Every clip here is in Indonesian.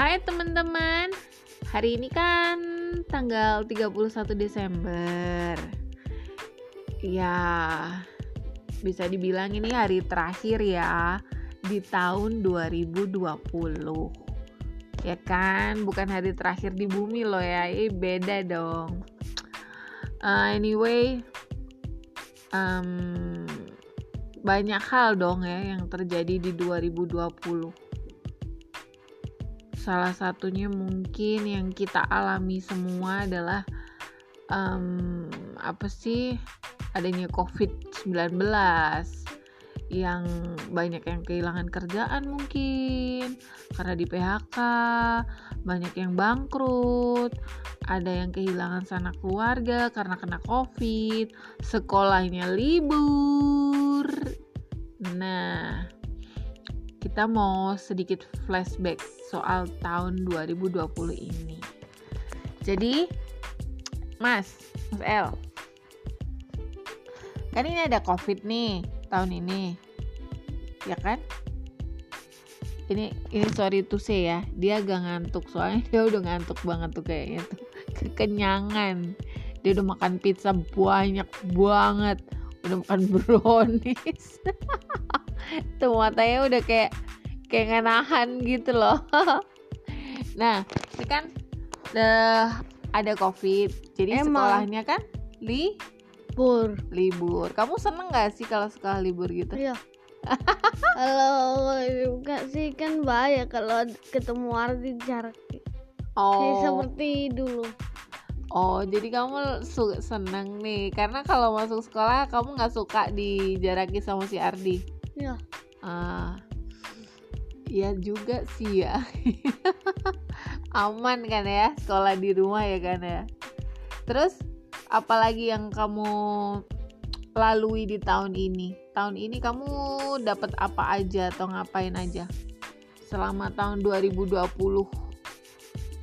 Hai teman-teman. Hari ini kan tanggal 31 Desember. Ya bisa dibilang ini hari terakhir ya Di tahun 2020 Ya kan? Bukan hari terakhir di bumi loh ya. Ini beda dong. Uh, Anyway um, banyak hal dong ya yang terjadi di 2020. Salah satunya mungkin yang kita alami semua adalah um, apa sih adanya COVID-19 yang banyak yang kehilangan kerjaan mungkin karena di PHK, banyak yang bangkrut, ada yang kehilangan sanak keluarga karena kena COVID, sekolahnya libur. Nah, kita mau sedikit flashback soal tahun 2020 ini. Jadi, Mas, Mas L, kan ini ada COVID nih tahun ini, ya kan? Ini ini sorry to say ya, dia agak ngantuk soalnya dia udah ngantuk banget tuh kayaknya tuh kekenyangan. Dia udah makan pizza banyak banget, udah makan brownies. tuh matanya udah kayak kayak nggak nahan gitu loh. nah, ini kan udah ada covid, jadi Emang. sekolahnya kan li Pur. libur. Kamu seneng gak sih kalau sekolah libur gitu? Iya. kalau enggak sih kan bahaya kalau ketemu arti jarak Kayak Oh, seperti dulu. oh, jadi kamu seneng nih, karena kalau masuk sekolah kamu nggak suka dijaraki sama si Ardi. Iya. Ah, iya juga sih ya. Aman kan ya sekolah di rumah ya kan ya. Terus apalagi yang kamu lalui di tahun ini? Tahun ini kamu dapat apa aja atau ngapain aja? Selama tahun 2020.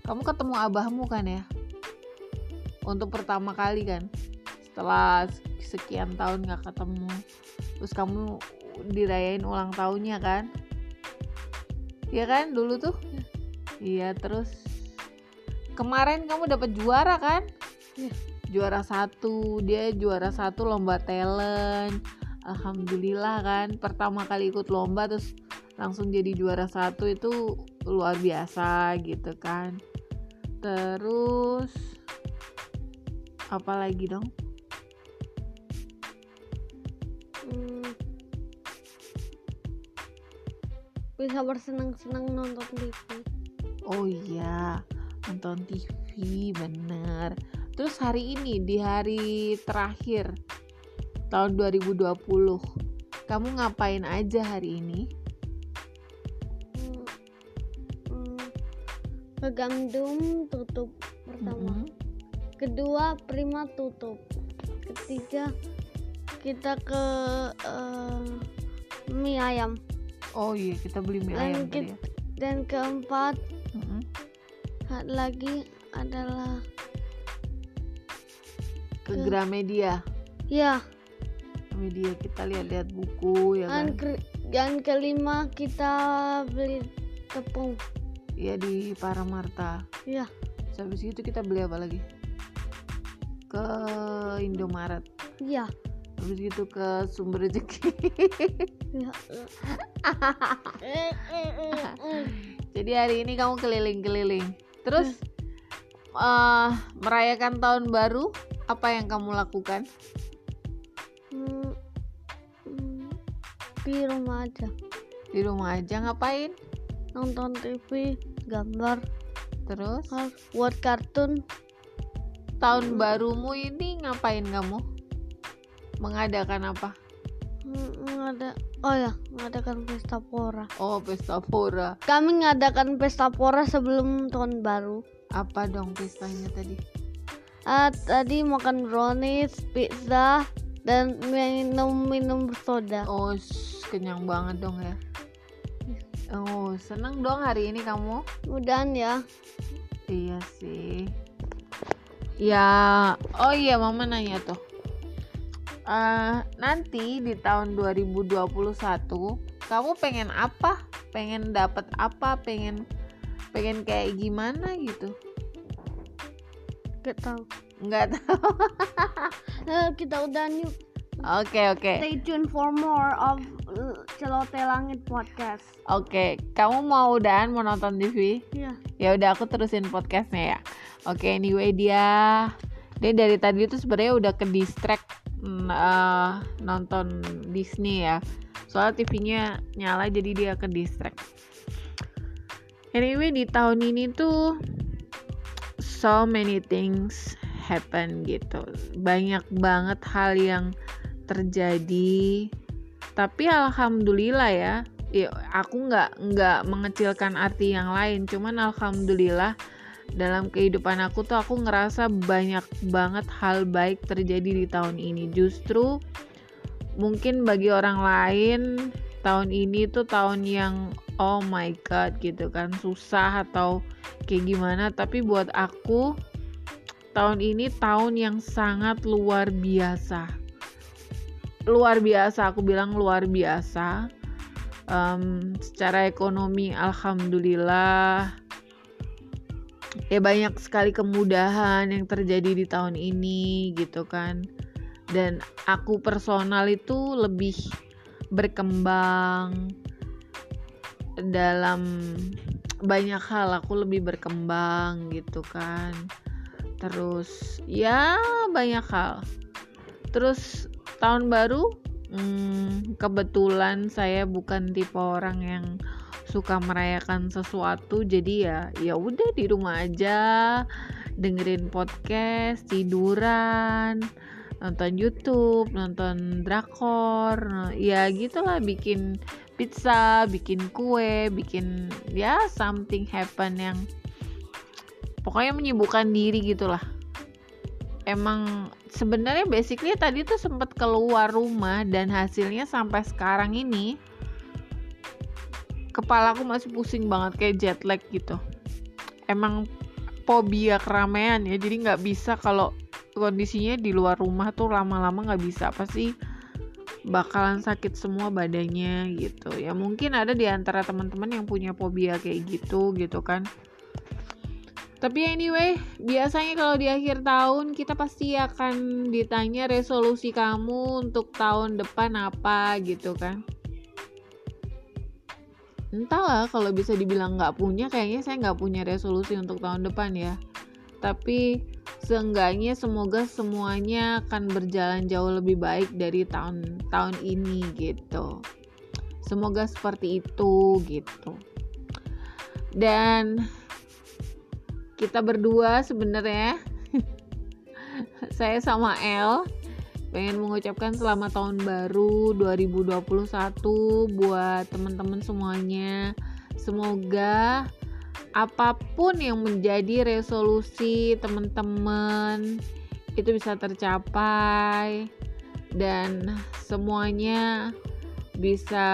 Kamu ketemu abahmu kan ya? Untuk pertama kali kan? Setelah sekian tahun nggak ketemu. Terus kamu dirayain ulang tahunnya kan? Iya kan dulu tuh? Iya terus kemarin kamu dapat juara kan? Iya. Juara satu dia juara satu lomba talent. Alhamdulillah kan pertama kali ikut lomba terus langsung jadi juara satu itu luar biasa gitu kan. Terus apa lagi dong? Bisa bersenang-senang nonton TV. Oh iya, nonton TV bener. Terus hari ini di hari terakhir tahun 2020, kamu ngapain aja hari ini? Hmm. Hmm. Ke Gandum tutup pertama. Mm-mm. Kedua Prima tutup. Ketiga kita ke eh, mie ayam. Oh iya, kita beli mie Dan, ayam tadi kit- ya. dan keempat Mm-mm. ha- lagi adalah Ke Ke- Gramedia. ya Media kita lihat-lihat buku ya dan, kan. ke- dan kelima kita beli tepung Iya di Paramarta. ya Terus habis itu kita beli apa lagi? Ke Indomaret. ya Habis itu ke Sumber Rezeki. Jadi hari ini kamu keliling-keliling. Terus eh, merayakan tahun baru, apa yang kamu lakukan? Hmm, hmm, di rumah aja Di rumah aja ngapain? nonton TV gambar Terus buat kartun tahun barumu ini ngapain kamu? Mengadakan apa? Hmm, ada oh ya mengadakan pesta pora Oh, pesta pora. kami mengadakan pesta pora sebelum tahun baru Apa dong pestanya tadi? Ah, tadi makan brownies, pizza, dan minum-minum soda. Oh, kenyang banget dong ya. Oh, seneng dong hari ini kamu? Mudahan ya. Iya sih. Ya, oh iya mama nanya tuh. Eh, nanti di tahun 2021 kamu pengen apa? Pengen dapat apa? Pengen pengen kayak gimana gitu Gak tahu. nggak tahu Eh, kita udah nih. oke oke Stay tuned for more of uh, Celote Langit podcast. oke kamu mau udahan mau nonton TV Iya. ya udah aku terusin podcastnya ya oke anyway dia dia dari tadi tuh sebenarnya udah ke distract eh, nonton Disney ya. Soalnya TV-nya nyala jadi dia ke distract. Anyway di tahun ini tuh so many things happen gitu. Banyak banget hal yang terjadi. Tapi alhamdulillah ya ya aku nggak nggak mengecilkan arti yang lain. Cuman alhamdulillah dalam kehidupan aku tuh aku ngerasa banyak banget hal baik terjadi di tahun ini. Justru mungkin bagi orang lain tahun ini tuh tahun yang oh my god gitu kan. Susah atau kayak gimana. Tapi buat aku tahun ini tahun yang sangat luar biasa. Luar biasa aku bilang luar biasa. Em, secara ekonomi alhamdulillah ya banyak sekali kemudahan yang terjadi di tahun ini gitu kan. Dan aku personal itu lebih berkembang dalam banyak hal. Aku lebih berkembang gitu kan. Terus ya banyak hal. Terus tahun baru hmm, kebetulan saya bukan tipe orang yang suka merayakan sesuatu jadi ya ya udah di rumah aja dengerin podcast tiduran nonton YouTube nonton drakor ya gitulah bikin pizza bikin kue bikin ya something happen yang pokoknya menyibukkan diri gitulah. Emang sebenarnya basically tadi tuh sempat keluar rumah dan hasilnya sampai sekarang ini kepala aku masih pusing banget kayak jet lag gitu. Emang fobia keramaian ya jadi nggak bisa kalau kondisinya di luar rumah tuh lama-lama nggak bisa. Pasti bakalan sakit semua badannya gitu. Ya mungkin ada di antara teman-teman yang punya fobia kayak gitu gitu kan. Tapi anyway, biasanya kalau di akhir tahun kita pasti akan ditanya resolusi kamu untuk tahun depan apa gitu kan. Entahlah kalau bisa dibilang nggak punya, kayaknya saya nggak punya resolusi untuk tahun depan ya. Tapi seenggaknya semoga semuanya akan berjalan jauh lebih baik dari tahun tahun ini gitu. Semoga seperti itu gitu. Dan kita berdua sebenarnya saya sama El pengen mengucapkan selamat tahun baru 2021 buat teman-teman semuanya. Semoga apa pun yang menjadi resolusi teman-teman itu bisa tercapai dan semuanya bisa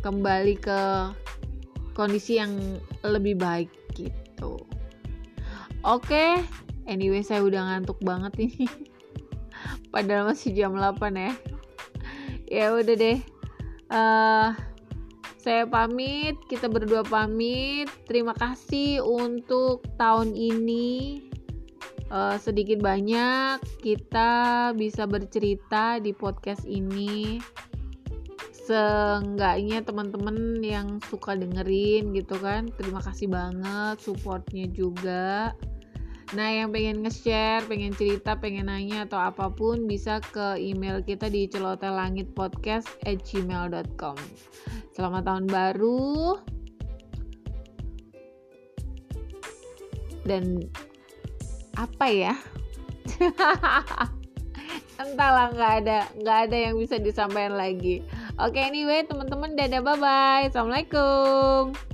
kembali ke kondisi yang lebih baik gitu. Oke, anyway saya udah ngantuk banget ini. Padahal masih jam 8 ya. Ya udah deh. Eh saya pamit, kita berdua pamit. Terima kasih untuk tahun ini. Eh, sedikit banyak kita bisa bercerita di podcast ini seenggaknya teman-teman yang suka dengerin gitu kan terima kasih banget supportnya juga nah yang pengen nge-share pengen cerita pengen nanya atau apa pun bisa ke email kita di celotelangitpodcast at gmail.com selamat tahun baru dan apa ya entahlah nggak ada nggak ada yang bisa disampaikan lagi Oke, anyway, teman-teman, dadah, bye bye. Assalamualaikum.